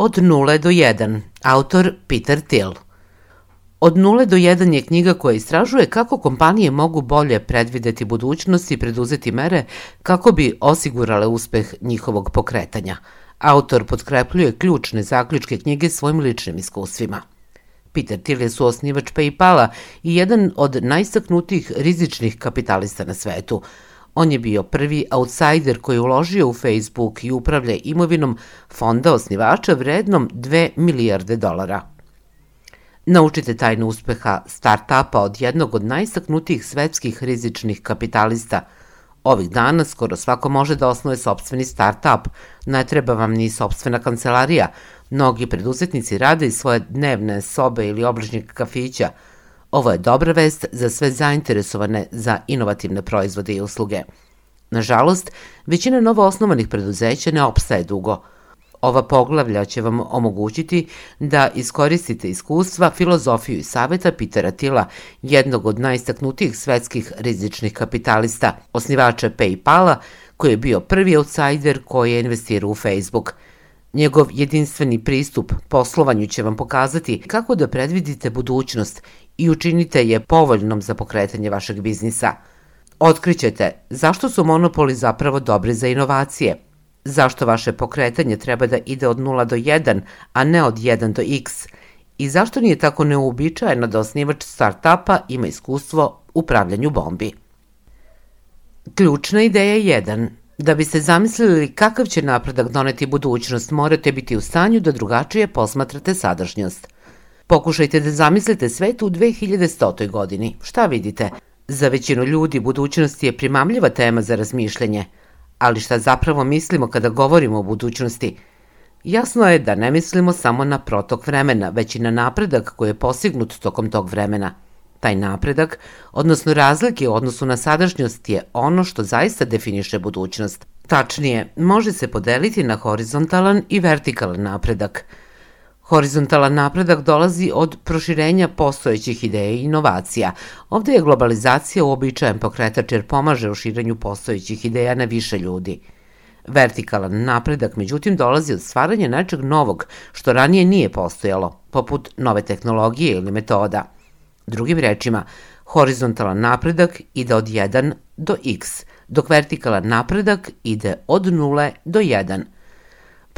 Od 0 do 1, autor Peter Thiel. Od 0 do 1 je knjiga koja istražuje kako kompanije mogu bolje predvideti budućnost i preduzeti mere kako bi osigurale uspeh njihovog pokretanja. Autor potkrepljuje ključne zaključke knjige svojim ličnim iskustvima. Peter Thiel je suosnivač Paypala i jedan od najstaknutijih rizičnih kapitalista na svetu – On je bio prvi outsider koji je uložio u Facebook i upravlja imovinom fonda osnivača vrednom 2 milijarde dolara. Naučite tajnu uspeha start-upa od jednog od najstaknutijih svetskih rizičnih kapitalista. Ovih dana skoro svako može da osnuje sobstveni start-up, ne treba vam ni sobstvena kancelarija. Mnogi preduzetnici rade iz svoje dnevne sobe ili obližnjeg kafića – Ovo je dobra vest za sve zainteresovane za inovativne proizvode i usluge. Nažalost, većina novo osnovanih preduzeća ne opstaje dugo. Ova poglavlja će vam omogućiti da iskoristite iskustva, filozofiju i saveta Pitera Tila, jednog od najstaknutijih svetskih rizičnih kapitalista, osnivača Paypala, koji je bio prvi outsider koji je investirao u Facebook – Njegov jedinstveni pristup poslovanju će vam pokazati kako da predvidite budućnost i učinite je povoljnom za pokretanje vašeg biznisa. Otkrićete zašto su monopoli zapravo dobri za inovacije, zašto vaše pokretanje treba da ide od 0 do 1, a ne od 1 do x, i zašto nije tako neuobičajeno da osnivač start-upa ima iskustvo u upravljanju bombi. Ključna ideja 1. Da biste zamislili kakav će napredak doneti budućnost, morate biti u stanju da drugačije posmatrate sadašnjost – Pokušajte da zamislite svet u 2100. godini. Šta vidite? Za većinu ljudi budućnost je primamljiva tema za razmišljanje. Ali šta zapravo mislimo kada govorimo o budućnosti? Jasno je da ne mislimo samo na protok vremena, već i na napredak koji je postignut tokom tog vremena. Taj napredak, odnosno razlike u odnosu na sadašnjost je ono što zaista definiše budućnost. Tačnije, može se podeliti na horizontalan i vertikalan napredak – Horizontalan napredak dolazi od proširenja postojećih ideja i inovacija. Ovde je globalizacija uobičajen pokretač jer pomaže u širenju postojećih ideja na više ljudi. Vertikalan napredak, međutim, dolazi od stvaranja nečeg novog, što ranije nije postojalo, poput nove tehnologije ili metoda. Drugim rečima, horizontalan napredak ide od 1 do x, dok vertikalan napredak ide od 0 do 1.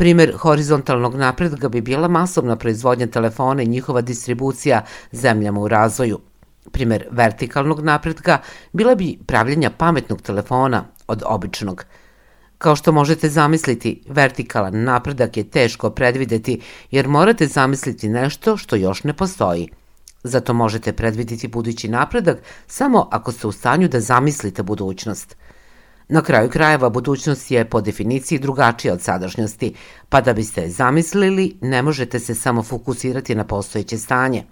Primer horizontalnog napredga bi bila masovna proizvodnja telefona i njihova distribucija zemljama u razvoju. Primer vertikalnog napredka bila bi pravljenja pametnog telefona od običnog. Kao što možete zamisliti, vertikalan napredak je teško predvideti jer morate zamisliti nešto što još ne postoji. Zato možete predviditi budući napredak samo ako ste u stanju da zamislite budućnost – Na kraju krajeva budućnost je po definiciji drugačija od sadašnjosti, pa da biste zamislili ne možete se samo fokusirati na postojeće stanje.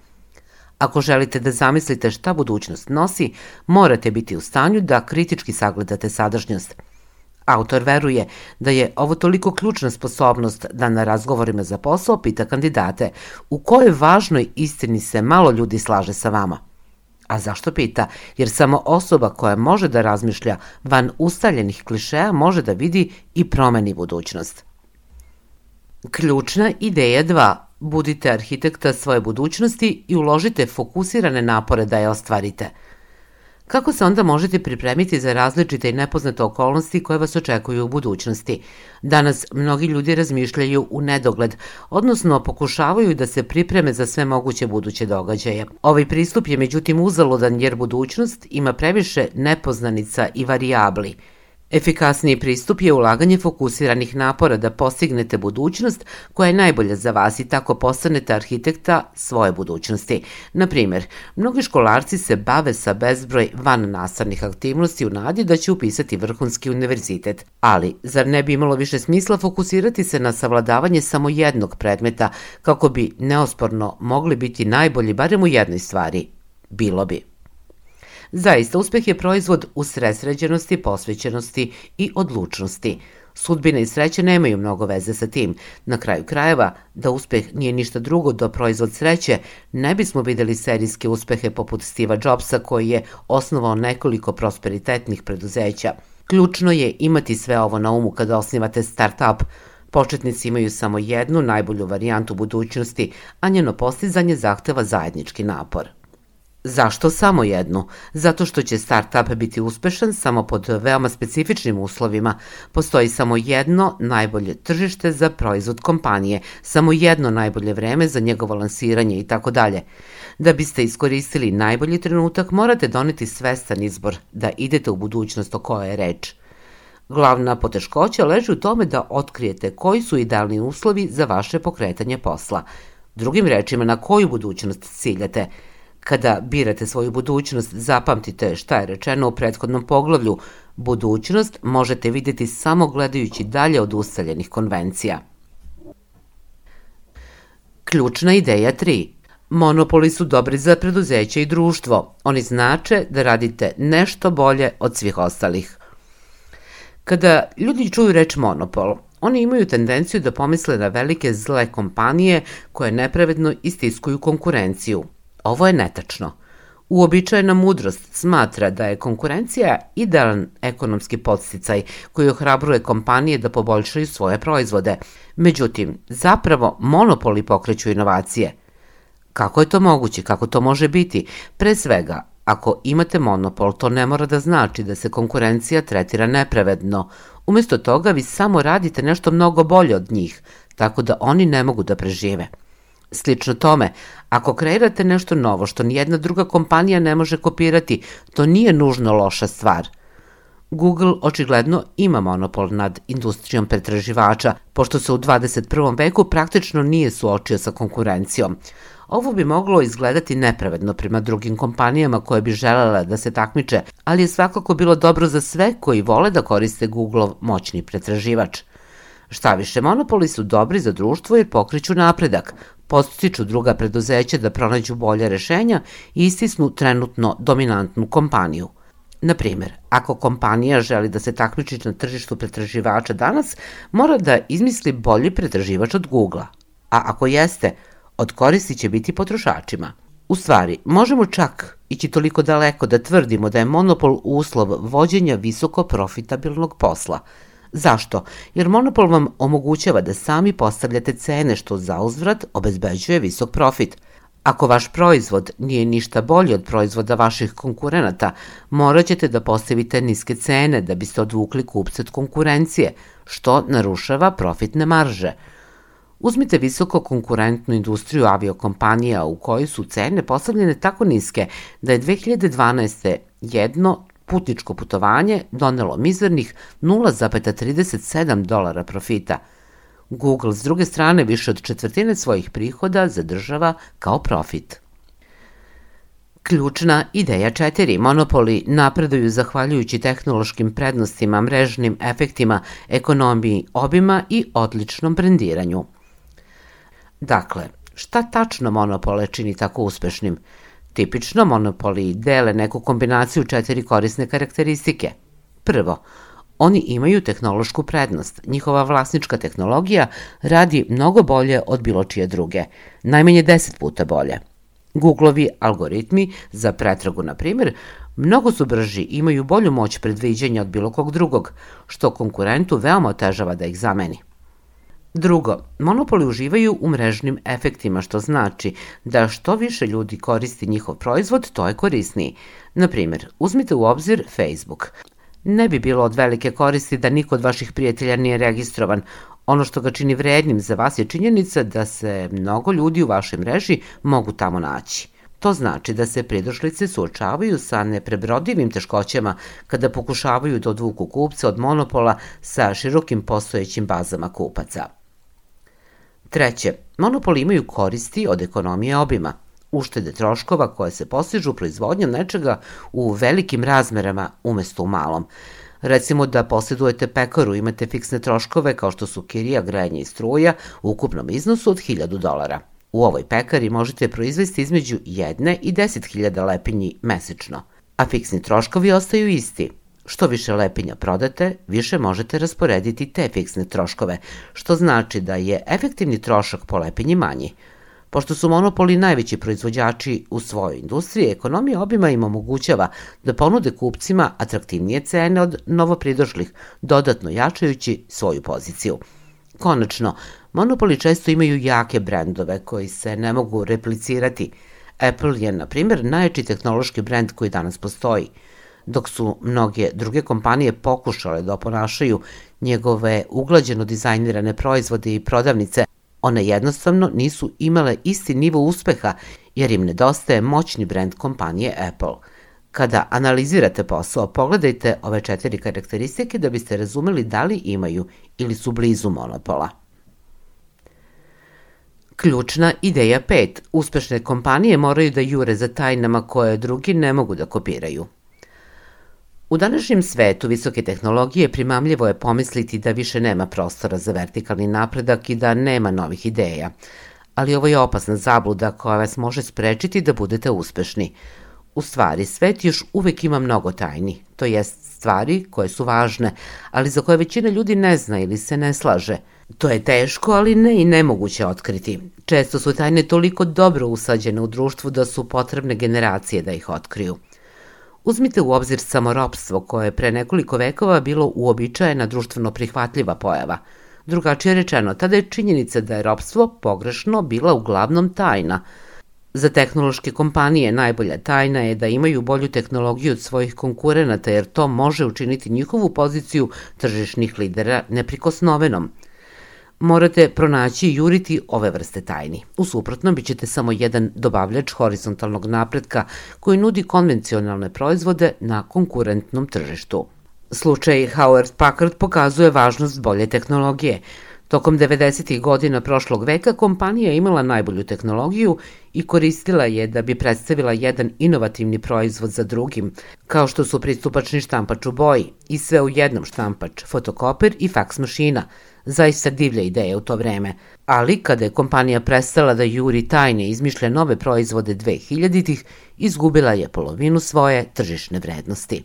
Ako želite da zamislite šta budućnost nosi, morate biti u stanju da kritički sagledate sadašnjost. Autor veruje da je ovo toliko ključna sposobnost da na razgovorima za posao pita kandidate u kojoj važnoj istini se malo ljudi slaže sa vama – A zašto pita? Jer samo osoba koja može da razmišlja van ustaljenih klišeja može da vidi i promeni budućnost. Ključna ideja 2. Budite arhitekta svoje budućnosti i uložite fokusirane napore da je ostvarite – Kako se onda možete pripremiti za različite i nepoznate okolnosti koje vas očekuju u budućnosti? Danas mnogi ljudi razmišljaju u nedogled, odnosno pokušavaju da se pripreme za sve moguće buduće događaje. Ovaj pristup je međutim uzaludan jer budućnost ima previše nepoznanica i varijabli – Efikasniji pristup je ulaganje fokusiranih napora da postignete budućnost koja je najbolja za vas i tako postanete arhitekta svoje budućnosti. Na primjer, mnogi školarci se bave sa bezbroj van nastavnih aktivnosti u nadi da će upisati vrhunski univerzitet. Ali, zar ne bi imalo više smisla fokusirati se na savladavanje samo jednog predmeta kako bi neosporno mogli biti najbolji barem u jednoj stvari? Bilo bi. Zaista, uspeh je proizvod usresređenosti, posvećenosti i odlučnosti. Sudbina i sreće nemaju mnogo veze sa tim. Na kraju krajeva, da uspeh nije ništa drugo do proizvod sreće, ne bismo videli serijske uspehe poput Steve'a Jobsa koji je osnovao nekoliko prosperitetnih preduzeća. Ključno je imati sve ovo na umu kada osnivate start-up. Početnici imaju samo jednu najbolju varijantu budućnosti, a njeno postizanje zahteva zajednički napor. Zašto samo jednu? Zato što će startup biti uspešan samo pod veoma specifičnim uslovima. Postoji samo jedno najbolje tržište za proizvod kompanije, samo jedno najbolje vreme za njegovo lansiranje i tako dalje. Da biste iskoristili najbolji trenutak, morate doneti svestan izbor da idete u budućnost o kojoj je reč. Glavna poteškoća leži u tome da otkrijete koji su idealni uslovi za vaše pokretanje posla. Drugim rečima, na koju budućnost ciljate – Kada birate svoju budućnost, zapamtite šta je rečeno u prethodnom poglavlju. Budućnost možete videti samo gledajući dalje od ustaljenih konvencija. Ključna ideja 3. Monopoli su dobri za preduzeće i društvo. Oni znače da radite nešto bolje od svih ostalih. Kada ljudi čuju reč monopol, oni imaju tendenciju da pomisle na velike zle kompanije koje nepravedno istiskuju konkurenciju – Ovo je netačno. Uobičajena mudrost smatra da je konkurencija idealan ekonomski podsticaj koji ohrabruje kompanije da poboljšaju svoje proizvode. Međutim, zapravo monopoli pokreću inovacije. Kako je to moguće? Kako to može biti? Pre svega, ako imate monopol, to ne mora da znači da se konkurencija tretira nepravedno. Umesto toga vi samo radite nešto mnogo bolje od njih, tako da oni ne mogu da prežive. Slično tome, ako kreirate nešto novo što nijedna druga kompanija ne može kopirati, to nije nužno loša stvar. Google očigledno ima monopol nad industrijom pretraživača, pošto se u 21. veku praktično nije suočio sa konkurencijom. Ovo bi moglo izgledati nepravedno prema drugim kompanijama koje bi želela da se takmiče, ali je svakako bilo dobro za sve koji vole da koriste Googleov moćni pretraživač. Šta više, monopoli su dobri za društvo jer pokreću napredak, postiču druga preduzeća da pronađu bolje rešenja i istisnu trenutno dominantnu kompaniju. Na primjer, ako kompanija želi da se takmiči na tržištu pretraživača danas, mora da izmisli bolji pretraživač od Google-a. A ako jeste, od koristi će biti potrošačima. U stvari, možemo čak ići toliko daleko da tvrdimo da je monopol uslov vođenja visoko profitabilnog posla – Zašto? Jer monopol vam omogućava da sami postavljate cene što za uzvrat obezbeđuje visok profit. Ako vaš proizvod nije ništa bolji od proizvoda vaših konkurenata, morat ćete da postavite niske cene da biste odvukli kupce od konkurencije, što narušava profitne marže. Uzmite visoko konkurentnu industriju aviokompanija u kojoj su cene postavljene tako niske da je 2012. jedno putničko putovanje donelo mizernih 0,37 dolara profita. Google s druge strane više od četvrtine svojih prihoda zadržava kao profit. Ključna ideja 4. Monopoli napreduju zahvaljujući tehnološkim prednostima, mrežnim efektima, ekonomiji obima i odličnom brendiranju. Dakle, šta tačno monopole čini tako uspešnim? Tipično monopoli dele neku kombinaciju četiri korisne karakteristike. Prvo, oni imaju tehnološku prednost. Njihova vlasnička tehnologija radi mnogo bolje od bilo čije druge, najmanje 10 puta bolje. Googleovi algoritmi za pretragu, na primjer, mnogo su brži i imaju bolju moć predviđanja od bilo kog drugog, što konkurentu veoma otežava da ih zameni. Drugo, monopoli uživaju u mrežnim efektima, što znači da što više ljudi koristi njihov proizvod, to je korisniji. Na primjer, uzmite u obzir Facebook. Ne bi bilo od velike koristi da niko od vaših prijatelja nije registrovan. Ono što ga čini vrednim za vas je činjenica da se mnogo ljudi u vašoj mreži mogu tamo naći. To znači da se pridošlice suočavaju sa neprebrodivim teškoćama kada pokušavaju da odvuku kupca od monopola sa širokim postojećim bazama kupaca. Treće, monopoli imaju koristi od ekonomije obima, uštede troškova koje se postižu proizvodnjom nečega u velikim razmerama umesto u malom. Recimo da posjedujete pekaru, imate fiksne troškove kao što su kirija, grejanje i struja u ukupnom iznosu od 1000 dolara. U ovoj pekari možete proizvesti između 1 i 10.000 lepinji mesečno, a fiksni troškovi ostaju isti – Što više lepinja prodate, više možete rasporediti te fiksne troškove, što znači da je efektivni trošak po lepinji manji. Pošto su monopoli najveći proizvođači u svojoj industriji, ekonomija obima im omogućava da ponude kupcima atraktivnije cene od novopridošlih, dodatno jačajući svoju poziciju. Konačno, monopoli često imaju jake brendove koji se ne mogu replicirati. Apple je, na primjer, najjači tehnološki brend koji danas postoji, dok su mnoge druge kompanije pokušale da oponašaju njegove uglađeno dizajnirane proizvode i prodavnice, one jednostavno nisu imale isti nivo uspeha jer im nedostaje moćni brend kompanije Apple. Kada analizirate posao, pogledajte ove četiri karakteristike da biste razumeli da li imaju ili su blizu monopola. Ključna ideja 5. Uspešne kompanije moraju da jure za tajnama koje drugi ne mogu da kopiraju. U današnjem svetu visoke tehnologije primamljivo je pomisliti da više nema prostora za vertikalni napredak i da nema novih ideja. Ali ovo je opasna zabluda koja vas može sprečiti da budete uspešni. U stvari, svet još uvek ima mnogo tajni, to jest stvari koje su važne, ali za koje većina ljudi ne zna ili se ne slaže. To je teško, ali ne i nemoguće otkriti. Često su tajne toliko dobro usađene u društvu da su potrebne generacije da ih otkriju. Uzmite u obzir samoropstvo koje je pre nekoliko vekova bilo uobičajena društveno prihvatljiva pojava. Drugačije rečeno, tada je činjenica da je ropstvo pogrešno bila uglavnom tajna. Za tehnološke kompanije najbolja tajna je da imaju bolju tehnologiju od svojih konkurenata jer to može učiniti njihovu poziciju tržišnih lidera neprikosnovenom – morate pronaći i juriti ove vrste tajni. U suprotnom, bit ćete samo jedan dobavljač horizontalnog napretka koji nudi konvencionalne proizvode na konkurentnom tržištu. Slučaj Howard Packard pokazuje važnost bolje tehnologije. Tokom 90. godina prošlog veka kompanija imala najbolju tehnologiju i koristila je da bi predstavila jedan inovativni proizvod za drugim, kao što su pristupačni štampač u boji i sve u jednom štampač, fotokoper i faks mašina – Zaista divlja ideja u to vreme, ali kada je kompanija prestala da juri tajne izmišlja nove proizvode 2000-ih, izgubila je polovinu svoje tržišne vrednosti.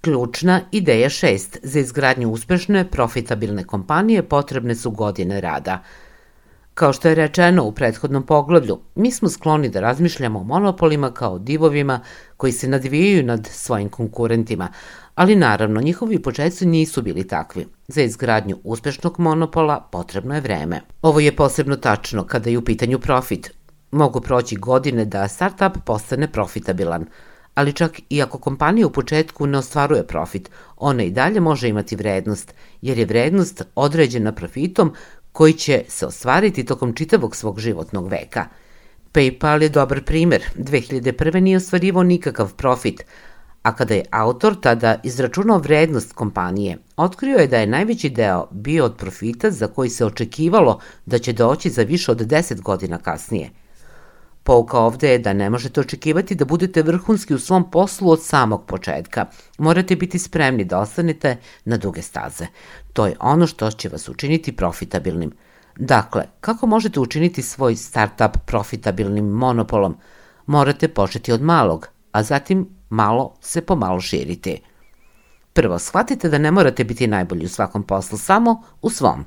Ključna ideja 6. Za izgradnju uspešne, profitabilne kompanije potrebne su godine rada. Kao što je rečeno u prethodnom poglavlju, mi smo skloni da razmišljamo o monopolima kao divovima koji se nadvijaju nad svojim konkurentima, ali naravno njihovi početci nisu bili takvi. Za izgradnju uspešnog monopola potrebno je vreme. Ovo je posebno tačno kada je u pitanju profit. Mogu proći godine da startup postane profitabilan, ali čak i ako kompanija u početku ne ostvaruje profit, ona i dalje može imati vrednost, jer je vrednost određena profitom koji će se ostvariti tokom čitavog svog životnog veka. PayPal je dobar primer. 2001. nije ostvarivao nikakav profit, a kada je autor tada izračunao vrednost kompanije, otkrio je da je najveći deo bio od profita za koji se očekivalo da će doći za više od 10 godina kasnije. Pouka ovde je da ne možete očekivati da budete vrhunski u svom poslu od samog početka. Morate biti spremni da ostanete na duge staze. To je ono što će vas učiniti profitabilnim. Dakle, kako možete učiniti svoj startup profitabilnim monopolom? Morate početi od malog, a zatim malo se pomalo širite. Prvo, shvatite da ne morate biti najbolji u svakom poslu, samo u svom.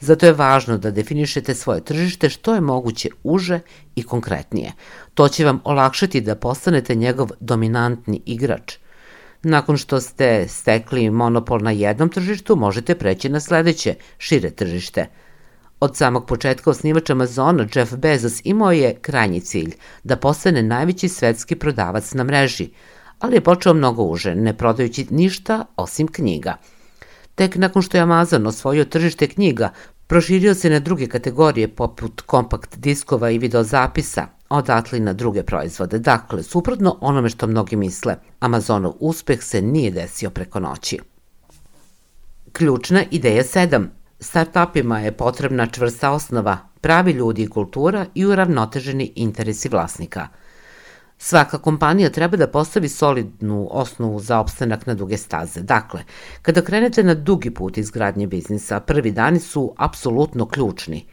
Zato je važno da definišete svoje tržište što je moguće uže i konkretnije. To će vam olakšati da postanete njegov dominantni igrač. Nakon što ste stekli monopol na jednom tržištu, možete preći na sledeće, šire tržište. Od samog početka osnivač Amazona Jeff Bezos imao je krajnji cilj da postane najveći svetski prodavac na mreži – ali je počeo mnogo uže, ne prodajući ništa osim knjiga. Tek nakon što je Amazon osvojio tržište knjiga, proširio se na druge kategorije poput kompakt diskova i videozapisa, odatle na druge proizvode. Dakle, suprotno onome što mnogi misle, Amazonov uspeh se nije desio preko noći. Ključna ideja 7. Startupima je potrebna čvrsta osnova, pravi ljudi i kultura i uravnoteženi interesi vlasnika – Svaka kompanija treba da postavi solidnu osnovu za opstanak na duge staze. Dakle, kada krenete na dugi put izgradnje biznisa, prvi dani su apsolutno ključni.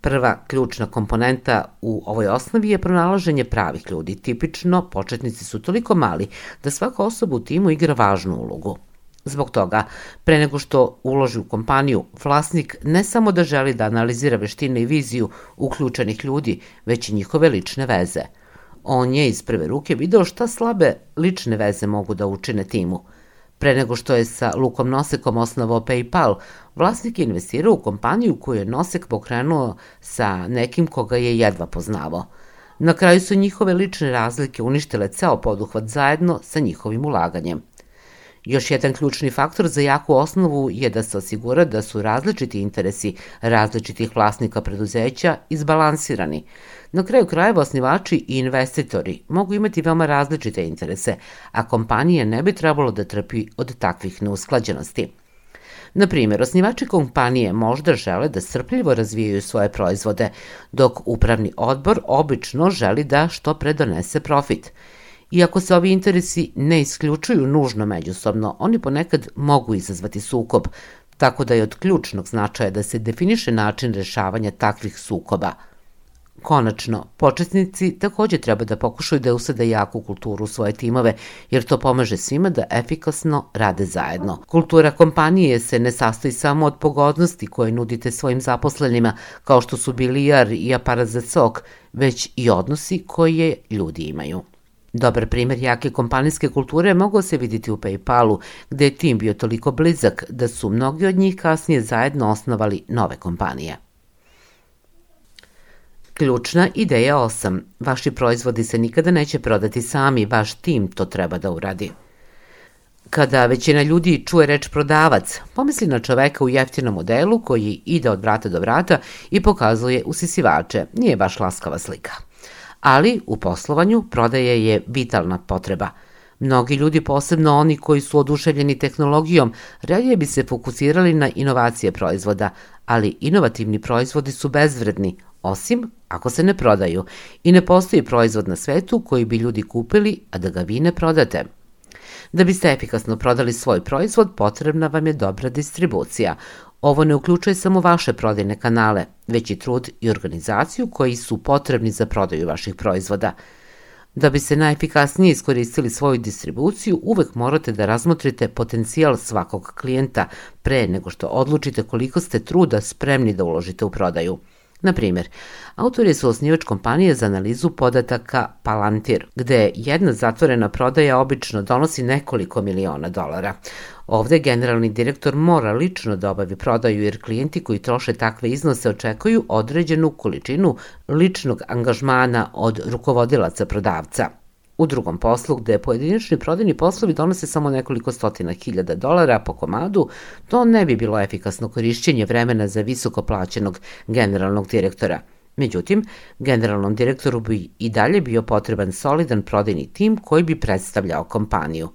Prva ključna komponenta u ovoj osnovi je pronalaženje pravih ljudi. Tipično, početnici su toliko mali da svaka osoba u timu igra važnu ulogu. Zbog toga, pre nego što uloži u kompaniju, vlasnik ne samo da želi da analizira veštine i viziju uključenih ljudi, već i njihove lične veze – On je iz prve ruke video šta slabe lične veze mogu da učine timu. Pre nego što je sa Lukom Nosekom osnovao PayPal, vlasnik je investirao u kompaniju koju je Nosek pokrenuo sa nekim koga je jedva poznavao. Na kraju su njihove lične razlike uništile ceo poduhvat zajedno sa njihovim ulaganjem. Još jedan ključni faktor za jaku osnovu je da se osigura da su različiti interesi različitih vlasnika preduzeća izbalansirani. Na kraju krajeva osnivači i investitori mogu imati veoma različite interese, a kompanije ne bi trebalo da trpi od takvih neusklađenosti. Na primjer, osnivači kompanije možda žele da strpljivo razvijaju svoje proizvode, dok upravni odbor obično želi da što pre donese profit. Iako se ovi interesi ne isključuju nužno međusobno, oni ponekad mogu izazvati sukob, tako da je od ključnog značaja da se definiše način rešavanja takvih sukoba – Konačno, početnici takođe treba da pokušaju da usade jaku kulturu u svoje timove, jer to pomaže svima da efikasno rade zajedno. Kultura kompanije se ne sastoji samo od pogodnosti koje nudite svojim zaposlenima, kao što su bilijar i aparat za sok, već i odnosi koje ljudi imaju. Dobar primer jake kompanijske kulture mogao se videti u PayPalu, gde je tim bio toliko blizak da su mnogi od njih kasnije zajedno osnovali nove kompanije. Ključna ideja 8. Vaši proizvodi se nikada neće prodati sami, vaš tim to treba da uradi. Kada većina ljudi čuje reč prodavac, pomisli na čoveka u jeftinom modelu koji ide od vrata do vrata i pokazuje usisivače. Nije baš laskava slika. Ali u poslovanju prodaje je vitalna potreba. Mnogi ljudi, posebno oni koji su oduševljeni tehnologijom, radije bi se fokusirali na inovacije proizvoda, ali inovativni proizvodi su bezvredni, osim ako se ne prodaju i ne postoji proizvod na svetu koji bi ljudi kupili, a da ga vi ne prodate. Da biste efikasno prodali svoj proizvod, potrebna vam je dobra distribucija. Ovo ne uključuje samo vaše prodajne kanale, već i trud i organizaciju koji su potrebni za prodaju vaših proizvoda. Da bi se najefikasnije iskoristili svoju distribuciju, uvek morate da razmotrite potencijal svakog klijenta pre nego što odlučite koliko ste truda spremni da uložite u prodaju. Na primjer, autori su osnivač kompanije za analizu podataka Palantir, gde jedna zatvorena prodaja obično donosi nekoliko miliona dolara. Ovde generalni direktor mora lično da obavi prodaju jer klijenti koji troše takve iznose očekuju određenu količinu ličnog angažmana od rukovodilaca prodavca. U drugom poslu, gde pojedinačni prodajni poslovi donose samo nekoliko stotina hiljada dolara po komadu, to ne bi bilo efikasno korišćenje vremena za visoko plaćenog generalnog direktora. Međutim, generalnom direktoru bi i dalje bio potreban solidan prodajni tim koji bi predstavljao kompaniju.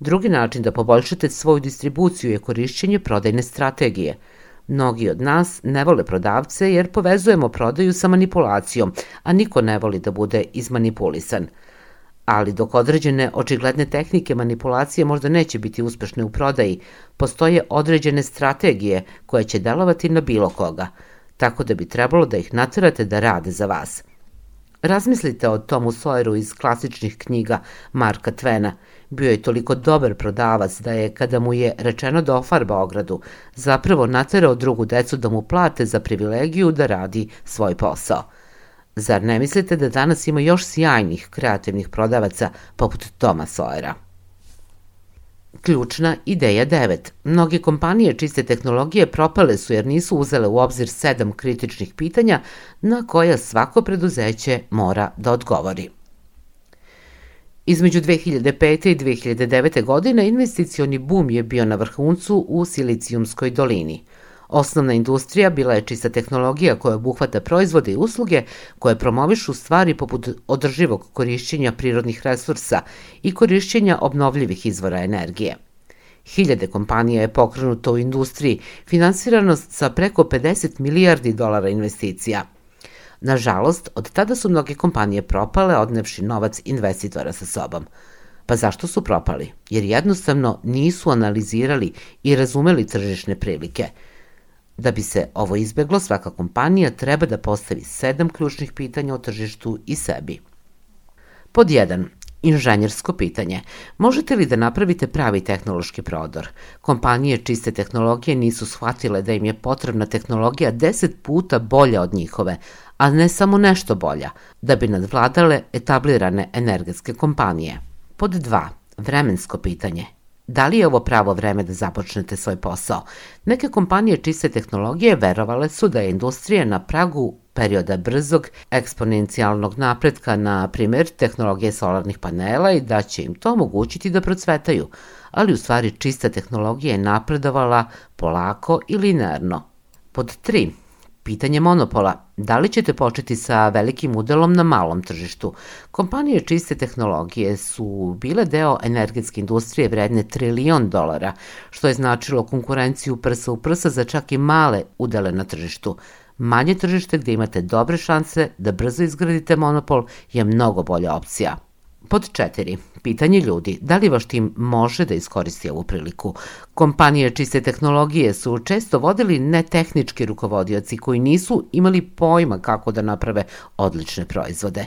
Drugi način da poboljšate svoju distribuciju je korišćenje prodajne strategije – Mnogi od nas ne vole prodavce jer povezujemo prodaju sa manipulacijom, a niko ne voli da bude izmanipulisan – ali dok određene očigledne tehnike manipulacije možda neće biti uspešne u prodaji, postoje određene strategije koje će delovati na bilo koga, tako da bi trebalo da ih naterate da rade za vas. Razmislite o Tomu Sawyeru iz klasičnih knjiga Marka Tvena. Bio je toliko dobar prodavac da je, kada mu je rečeno da ofarba ogradu, zapravo naterao drugu decu da mu plate za privilegiju da radi svoj posao – Zar ne mislite da danas ima još sjajnih kreativnih prodavaca poput Toma Sawyera? Ključna ideja 9. Mnoge kompanije čiste tehnologije propale su jer nisu uzele u obzir sedam kritičnih pitanja na koja svako preduzeće mora da odgovori. Između 2005. i 2009. godine investicioni bum je bio na vrhuncu u Silicijumskoj dolini – Osnovna industrija bila je čista tehnologija koja obuhvata proizvode i usluge koje promovišu stvari poput održivog korišćenja prirodnih resursa i korišćenja obnovljivih izvora energije. Hiljade kompanija je pokrenuto u industriji, finansiranost sa preko 50 milijardi dolara investicija. Nažalost, od tada su mnoge kompanije propale, odnevši novac investitora sa sobom. Pa zašto su propali? Jer jednostavno nisu analizirali i razumeli tržišne prilike – Da bi se ovo izbeglo, svaka kompanija treba da postavi sedam ključnih pitanja o tržištu i sebi. Pod 1. Inženjersko pitanje. Možete li da napravite pravi tehnološki prodor? Kompanije čiste tehnologije nisu shvatile da im je potrebna tehnologija 10 puta bolja od njihove, a ne samo nešto bolja, da bi nadvladale etablirane energetske kompanije. Pod 2. Vremensko pitanje. Da li je ovo pravo vreme da započnete svoj posao? Neke kompanije čiste tehnologije verovale su da je industrija na pragu perioda brzog eksponencijalnog napretka, na primjer tehnologije solarnih panela i da će im to omogućiti da procvetaju, ali u stvari čista tehnologija je napredovala polako i linearno. Pod 3. Pitanje monopola. Da li ćete početi sa velikim udelom na malom tržištu? Kompanije čiste tehnologije su bile deo energetske industrije vredne trilion dolara, što je značilo konkurenciju prsa u prsa za čak i male udele na tržištu. Manje tržište gde imate dobre šanse da brzo izgradite monopol je mnogo bolja opcija. Pod četiri. Pitanje ljudi. Da li vaš tim može da iskoristi ovu priliku? Kompanije čiste tehnologije su često vodili netehnički rukovodioci koji nisu imali pojma kako da naprave odlične proizvode.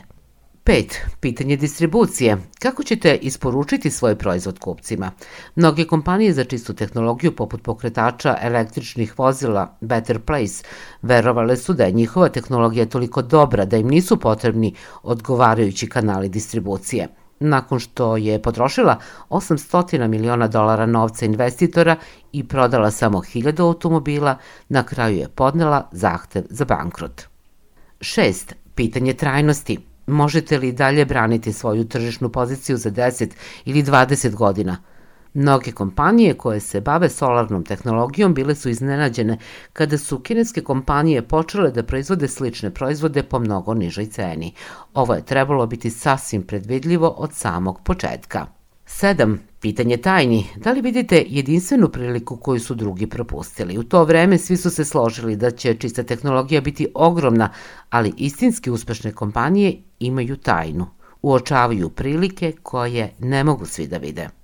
5. Pitanje distribucije. Kako ćete isporučiti svoj proizvod kupcima? Mnoge kompanije za čistu tehnologiju poput pokretača električnih vozila Better Place verovale su da je njihova tehnologija toliko dobra da im nisu potrebni odgovarajući kanali distribucije. Nakon što je potrošila 800 miliona dolara novca investitora i prodala samo 1000 automobila, na kraju je podnela zahtev za bankrot. 6. Pitanje trajnosti. Možete li dalje braniti svoju tržišnu poziciju za 10 ili 20 godina? Mnoge kompanije koje se bave solarnom tehnologijom bile su iznenađene kada su kineske kompanije počele da proizvode slične proizvode po mnogo nižoj ceni. Ovo je trebalo biti sasvim predvidljivo od samog početka. 7. Pitanje tajni. Da li vidite jedinstvenu priliku koju su drugi propustili? U to vreme svi su se složili da će čista tehnologija biti ogromna, ali istinski uspešne kompanije imaju tajnu. Uočavaju prilike koje ne mogu svi da vide.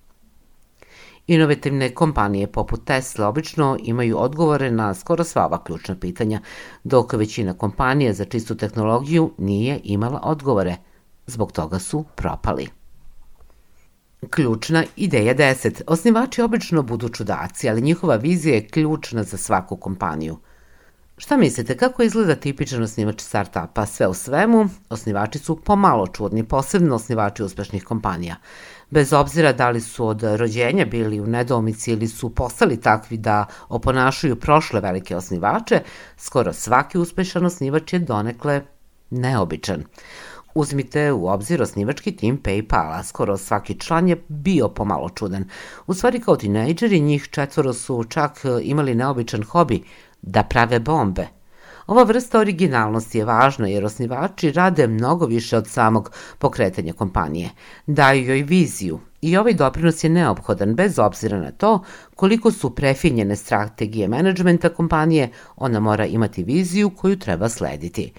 Inovativne kompanije poput Tesla obično imaju odgovore na skoro sva ova ključna pitanja, dok većina kompanija za čistu tehnologiju nije imala odgovore. Zbog toga su propali. Ključna ideja 10. Osnivači obično budu čudaci, ali njihova vizija je ključna za svaku kompaniju. Šta mislite, kako izgleda tipičan osnivač startupa? Sve u svemu, osnivači su pomalo čudni, posebno osnivači uspešnih kompanija. Bez obzira da li su od rođenja bili u nedomici ili su postali takvi da oponašuju prošle velike osnivače, skoro svaki uspešan osnivač je donekle neobičan. Uzmite u obzir osnivački tim Paypala, skoro svaki član je bio pomalo čudan. U stvari kao tinejdžeri njih četvoro su čak imali neobičan hobi da prave bombe. Ova vrsta originalnosti je važna jer osnivači rade mnogo više od samog pokretanja kompanije. Daju joj viziju i ovaj doprinos je neophodan bez obzira na to koliko su prefinjene strategije menadžmenta kompanije, ona mora imati viziju koju treba slediti.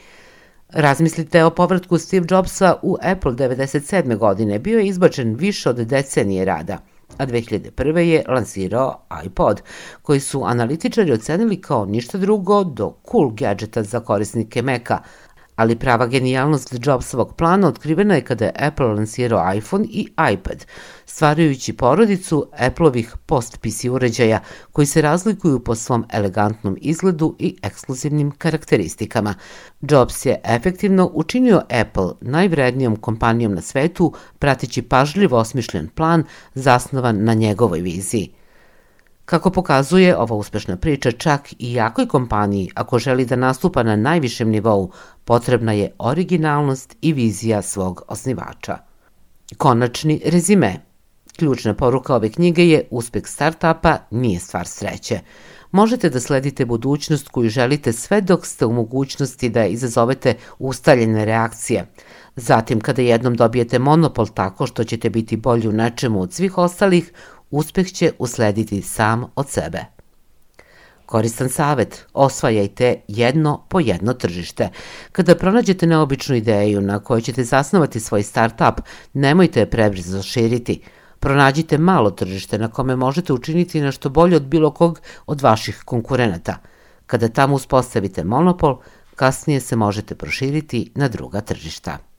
Razmislite o povratku Steve Jobsa u Apple 97. godine. Bio je izbačen više od decenije rada, a 2001. je lansirao iPod, koji su analitičari ocenili kao ništa drugo do cool gadgeta za korisnike Maca, ali prava genijalnost Jobsovog plana otkrivena je kada je Apple lansirao iPhone i iPad, stvarajući porodicu Appleovih post-PC uređaja koji se razlikuju po svom elegantnom izgledu i ekskluzivnim karakteristikama. Jobs je efektivno učinio Apple najvrednijom kompanijom na svetu, pratići pažljivo osmišljen plan zasnovan na njegovoj viziji – Kako pokazuje ova uspešna priča, čak i jakoj kompaniji, ako želi da nastupa na najvišem nivou, potrebna je originalnost i vizija svog osnivača. Konačni rezime. Ključna poruka ove knjige je uspeh startapa nije stvar sreće. Možete da sledite budućnost koju želite sve dok ste u mogućnosti da izazovete ustaljene reakcije. Zatim, kada jednom dobijete monopol tako što ćete biti bolji u nečemu od svih ostalih, uspeh će uslediti sam od sebe. Koristan savet, osvajajte jedno po jedno tržište. Kada pronađete neobičnu ideju na kojoj ćete zasnovati svoj startup, nemojte je prebrzo širiti. Pronađite malo tržište na kome možete učiniti nešto bolje od bilo kog od vaših konkurenata. Kada tamo uspostavite monopol, kasnije se možete proširiti na druga tržišta.